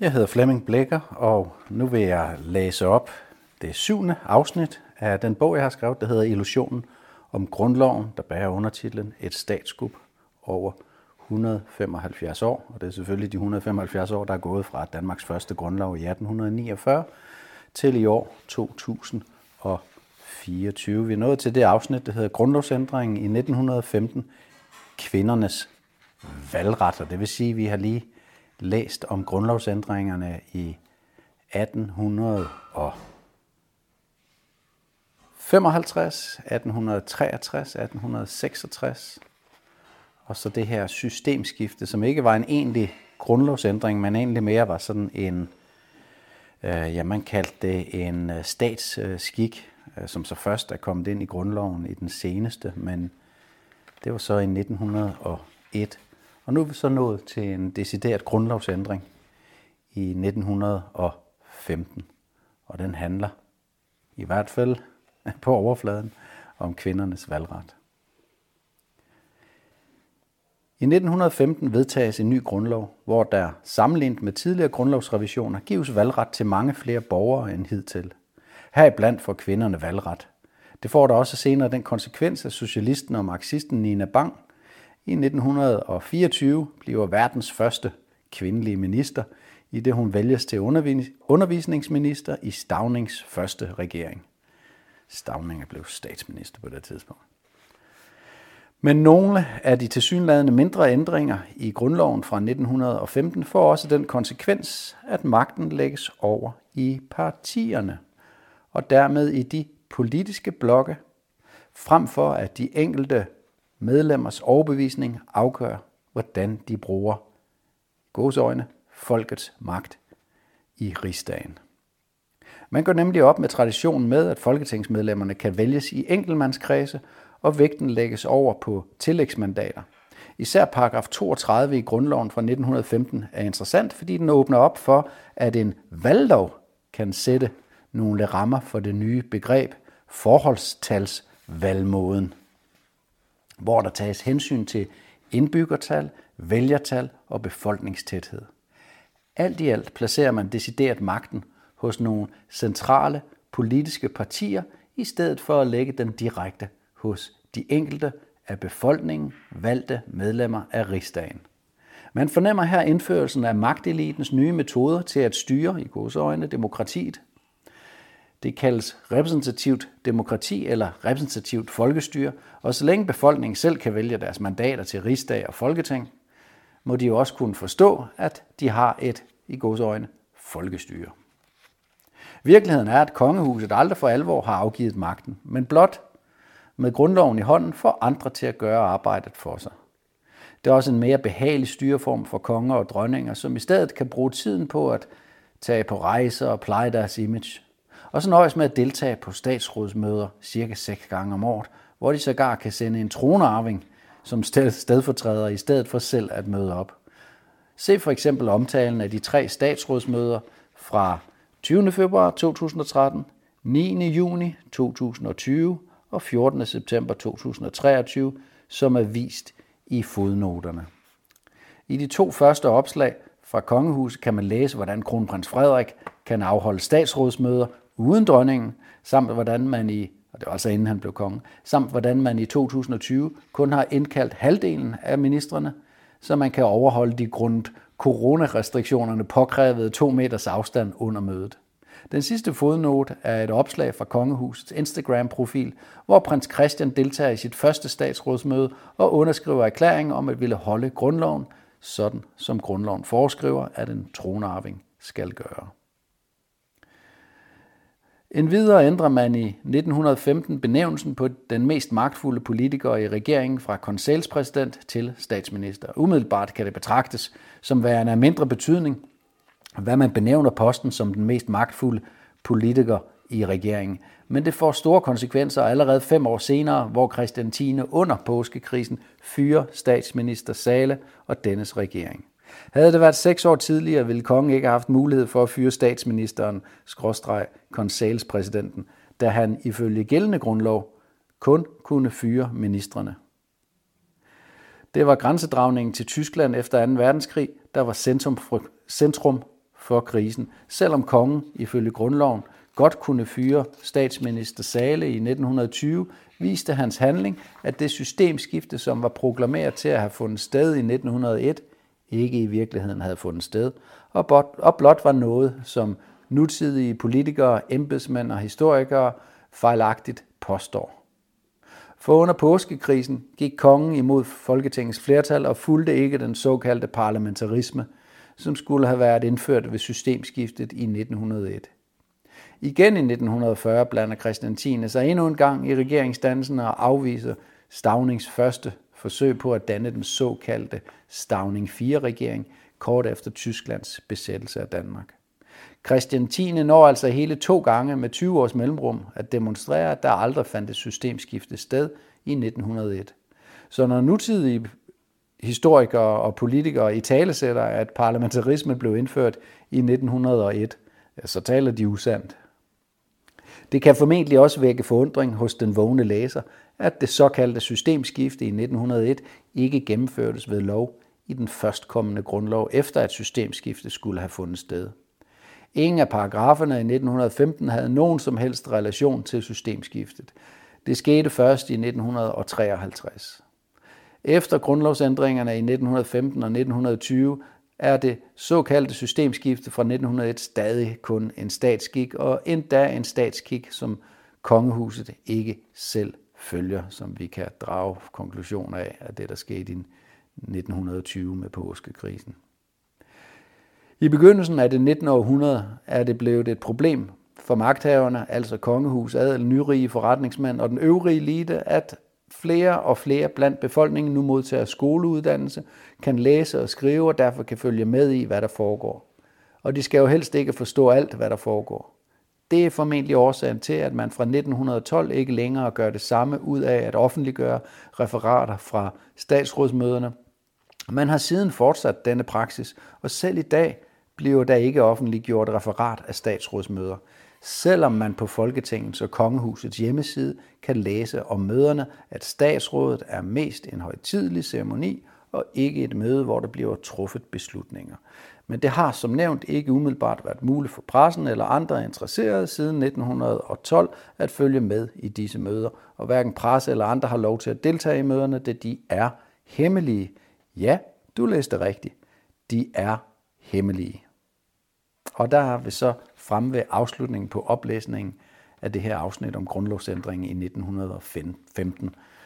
Jeg hedder Flemming Blækker, og nu vil jeg læse op det syvende afsnit af den bog, jeg har skrevet, der hedder Illusionen om grundloven, der bærer undertitlen Et statskup over 175 år. Og det er selvfølgelig de 175 år, der er gået fra Danmarks første grundlov i 1849 til i år 2024. Vi er nået til det afsnit, der hedder Grundlovsændringen i 1915, kvindernes valgret. Og det vil sige, at vi har lige læst om grundlovsændringerne i 1855, 1863, 1866, og så det her systemskifte, som ikke var en egentlig grundlovsændring, men egentlig mere var sådan en, øh, ja, man kaldte det en øh, statsskik, øh, som så først er kommet ind i grundloven i den seneste, men det var så i 1901. Og nu er vi så nået til en decideret grundlovsændring i 1915. Og den handler i hvert fald på overfladen om kvindernes valgret. I 1915 vedtages en ny grundlov, hvor der sammenlignet med tidligere grundlovsrevisioner gives valgret til mange flere borgere end hidtil. Heriblandt får kvinderne valgret. Det får der også senere den konsekvens, at socialisten og marxisten Nina Bang i 1924 bliver verdens første kvindelige minister, i det hun vælges til undervisningsminister i Stavnings første regering. Stavning er blevet statsminister på det tidspunkt. Men nogle af de tilsyneladende mindre ændringer i grundloven fra 1915 får også den konsekvens, at magten lægges over i partierne, og dermed i de politiske blokke, frem for at de enkelte medlemmers overbevisning afgør, hvordan de bruger godsøjne folkets magt i rigsdagen. Man går nemlig op med traditionen med, at folketingsmedlemmerne kan vælges i enkeltmandskredse, og vægten lægges over på tillægsmandater. Især paragraf 32 i grundloven fra 1915 er interessant, fordi den åbner op for, at en valglov kan sætte nogle rammer for det nye begreb forholdstalsvalgmåden hvor der tages hensyn til indbyggertal, vælgertal og befolkningstæthed. Alt i alt placerer man decideret magten hos nogle centrale politiske partier, i stedet for at lægge den direkte hos de enkelte af befolkningen valgte medlemmer af rigsdagen. Man fornemmer her indførelsen af magtelitens nye metoder til at styre i godsøjne demokratiet det kaldes repræsentativt demokrati eller repræsentativt folkestyre, og så længe befolkningen selv kan vælge deres mandater til rigsdag og folketing, må de jo også kunne forstå, at de har et, i godsøjne, folkestyre. Virkeligheden er, at kongehuset aldrig for alvor har afgivet magten, men blot med grundloven i hånden får andre til at gøre arbejdet for sig. Det er også en mere behagelig styreform for konger og dronninger, som i stedet kan bruge tiden på at tage på rejser og pleje deres image, og så nøjes med at deltage på statsrådsmøder cirka seks gange om året, hvor de sågar kan sende en tronarving som stedfortræder i stedet for selv at møde op. Se for eksempel omtalen af de tre statsrådsmøder fra 20. februar 2013, 9. juni 2020 og 14. september 2023, som er vist i fodnoterne. I de to første opslag fra Kongehuset kan man læse, hvordan kronprins Frederik kan afholde statsrådsmøder uden dronningen, samt hvordan man i, og det var altså inden han blev konge, samt hvordan man i 2020 kun har indkaldt halvdelen af ministerne, så man kan overholde de grund coronarestriktionerne påkrævede to meters afstand under mødet. Den sidste fodnote er et opslag fra Kongehusets Instagram-profil, hvor prins Christian deltager i sit første statsrådsmøde og underskriver erklæringen om at ville holde grundloven, sådan som grundloven foreskriver, at en tronarving skal gøre. Endvidere ændrer man i 1915 benævnelsen på den mest magtfulde politiker i regeringen fra konselspræsident til statsminister. Umiddelbart kan det betragtes som værende af mindre betydning, hvad man benævner posten som den mest magtfulde politiker i regeringen. Men det får store konsekvenser allerede fem år senere, hvor Christian Tine under påskekrisen fyrer statsminister Sale og dennes regering. Havde det været seks år tidligere, ville kongen ikke have haft mulighed for at fyre statsministeren, skråstreg konsalspræsidenten, da han ifølge gældende grundlov kun kunne fyre ministerne. Det var grænsedragningen til Tyskland efter 2. verdenskrig, der var centrum for, centrum for krisen, selvom kongen ifølge grundloven godt kunne fyre statsminister Sale i 1920, viste hans handling, at det systemskifte, som var proklameret til at have fundet sted i 1901, ikke i virkeligheden havde fundet sted, og blot var noget, som nutidige politikere, embedsmænd og historikere fejlagtigt påstår. For under påskekrisen gik kongen imod Folketingets flertal og fulgte ikke den såkaldte parlamentarisme, som skulle have været indført ved systemskiftet i 1901. Igen i 1940 blander Christian 10. sig endnu en gang i regeringsdannelsen og afviser Stavnings første forsøg på at danne den såkaldte Stavning 4-regering kort efter Tysklands besættelse af Danmark. Christian 10. når altså hele to gange med 20 års mellemrum at demonstrere, at der aldrig fandt et systemskifte sted i 1901. Så når nutidige historikere og politikere i talesætter, at parlamentarisme blev indført i 1901, så taler de usandt. Det kan formentlig også vække forundring hos den vågne læser, at det såkaldte systemskifte i 1901 ikke gennemførtes ved lov i den førstkommende grundlov, efter at systemskifte skulle have fundet sted. Ingen af paragraferne i 1915 havde nogen som helst relation til systemskiftet. Det skete først i 1953. Efter grundlovsændringerne i 1915 og 1920 er det såkaldte systemskifte fra 1901 stadig kun en statskik, og endda en statskik, som kongehuset ikke selv følger, som vi kan drage konklusioner af, af det, der skete i 1920 med påskekrisen. I begyndelsen af det 19. århundrede er det blevet et problem for magthaverne, altså kongehus, adel, nyrige forretningsmænd og den øvrige elite, at flere og flere blandt befolkningen nu modtager skoleuddannelse, kan læse og skrive og derfor kan følge med i, hvad der foregår. Og de skal jo helst ikke forstå alt, hvad der foregår. Det er formentlig årsagen til, at man fra 1912 ikke længere gør det samme ud af at offentliggøre referater fra statsrådsmøderne. Man har siden fortsat denne praksis, og selv i dag bliver der ikke offentliggjort referat af statsrådsmøder, selvom man på Folketingets og Kongehusets hjemmeside kan læse om møderne, at statsrådet er mest en højtidelig ceremoni og ikke et møde, hvor der bliver truffet beslutninger. Men det har som nævnt ikke umiddelbart været muligt for pressen eller andre interesserede siden 1912 at følge med i disse møder, og hverken presse eller andre har lov til at deltage i møderne, da de er hemmelige. Ja, du læste rigtigt. De er hemmelige. Og der har vi så frem ved afslutningen på oplæsningen af det her afsnit om grundlovsændringen i 1915.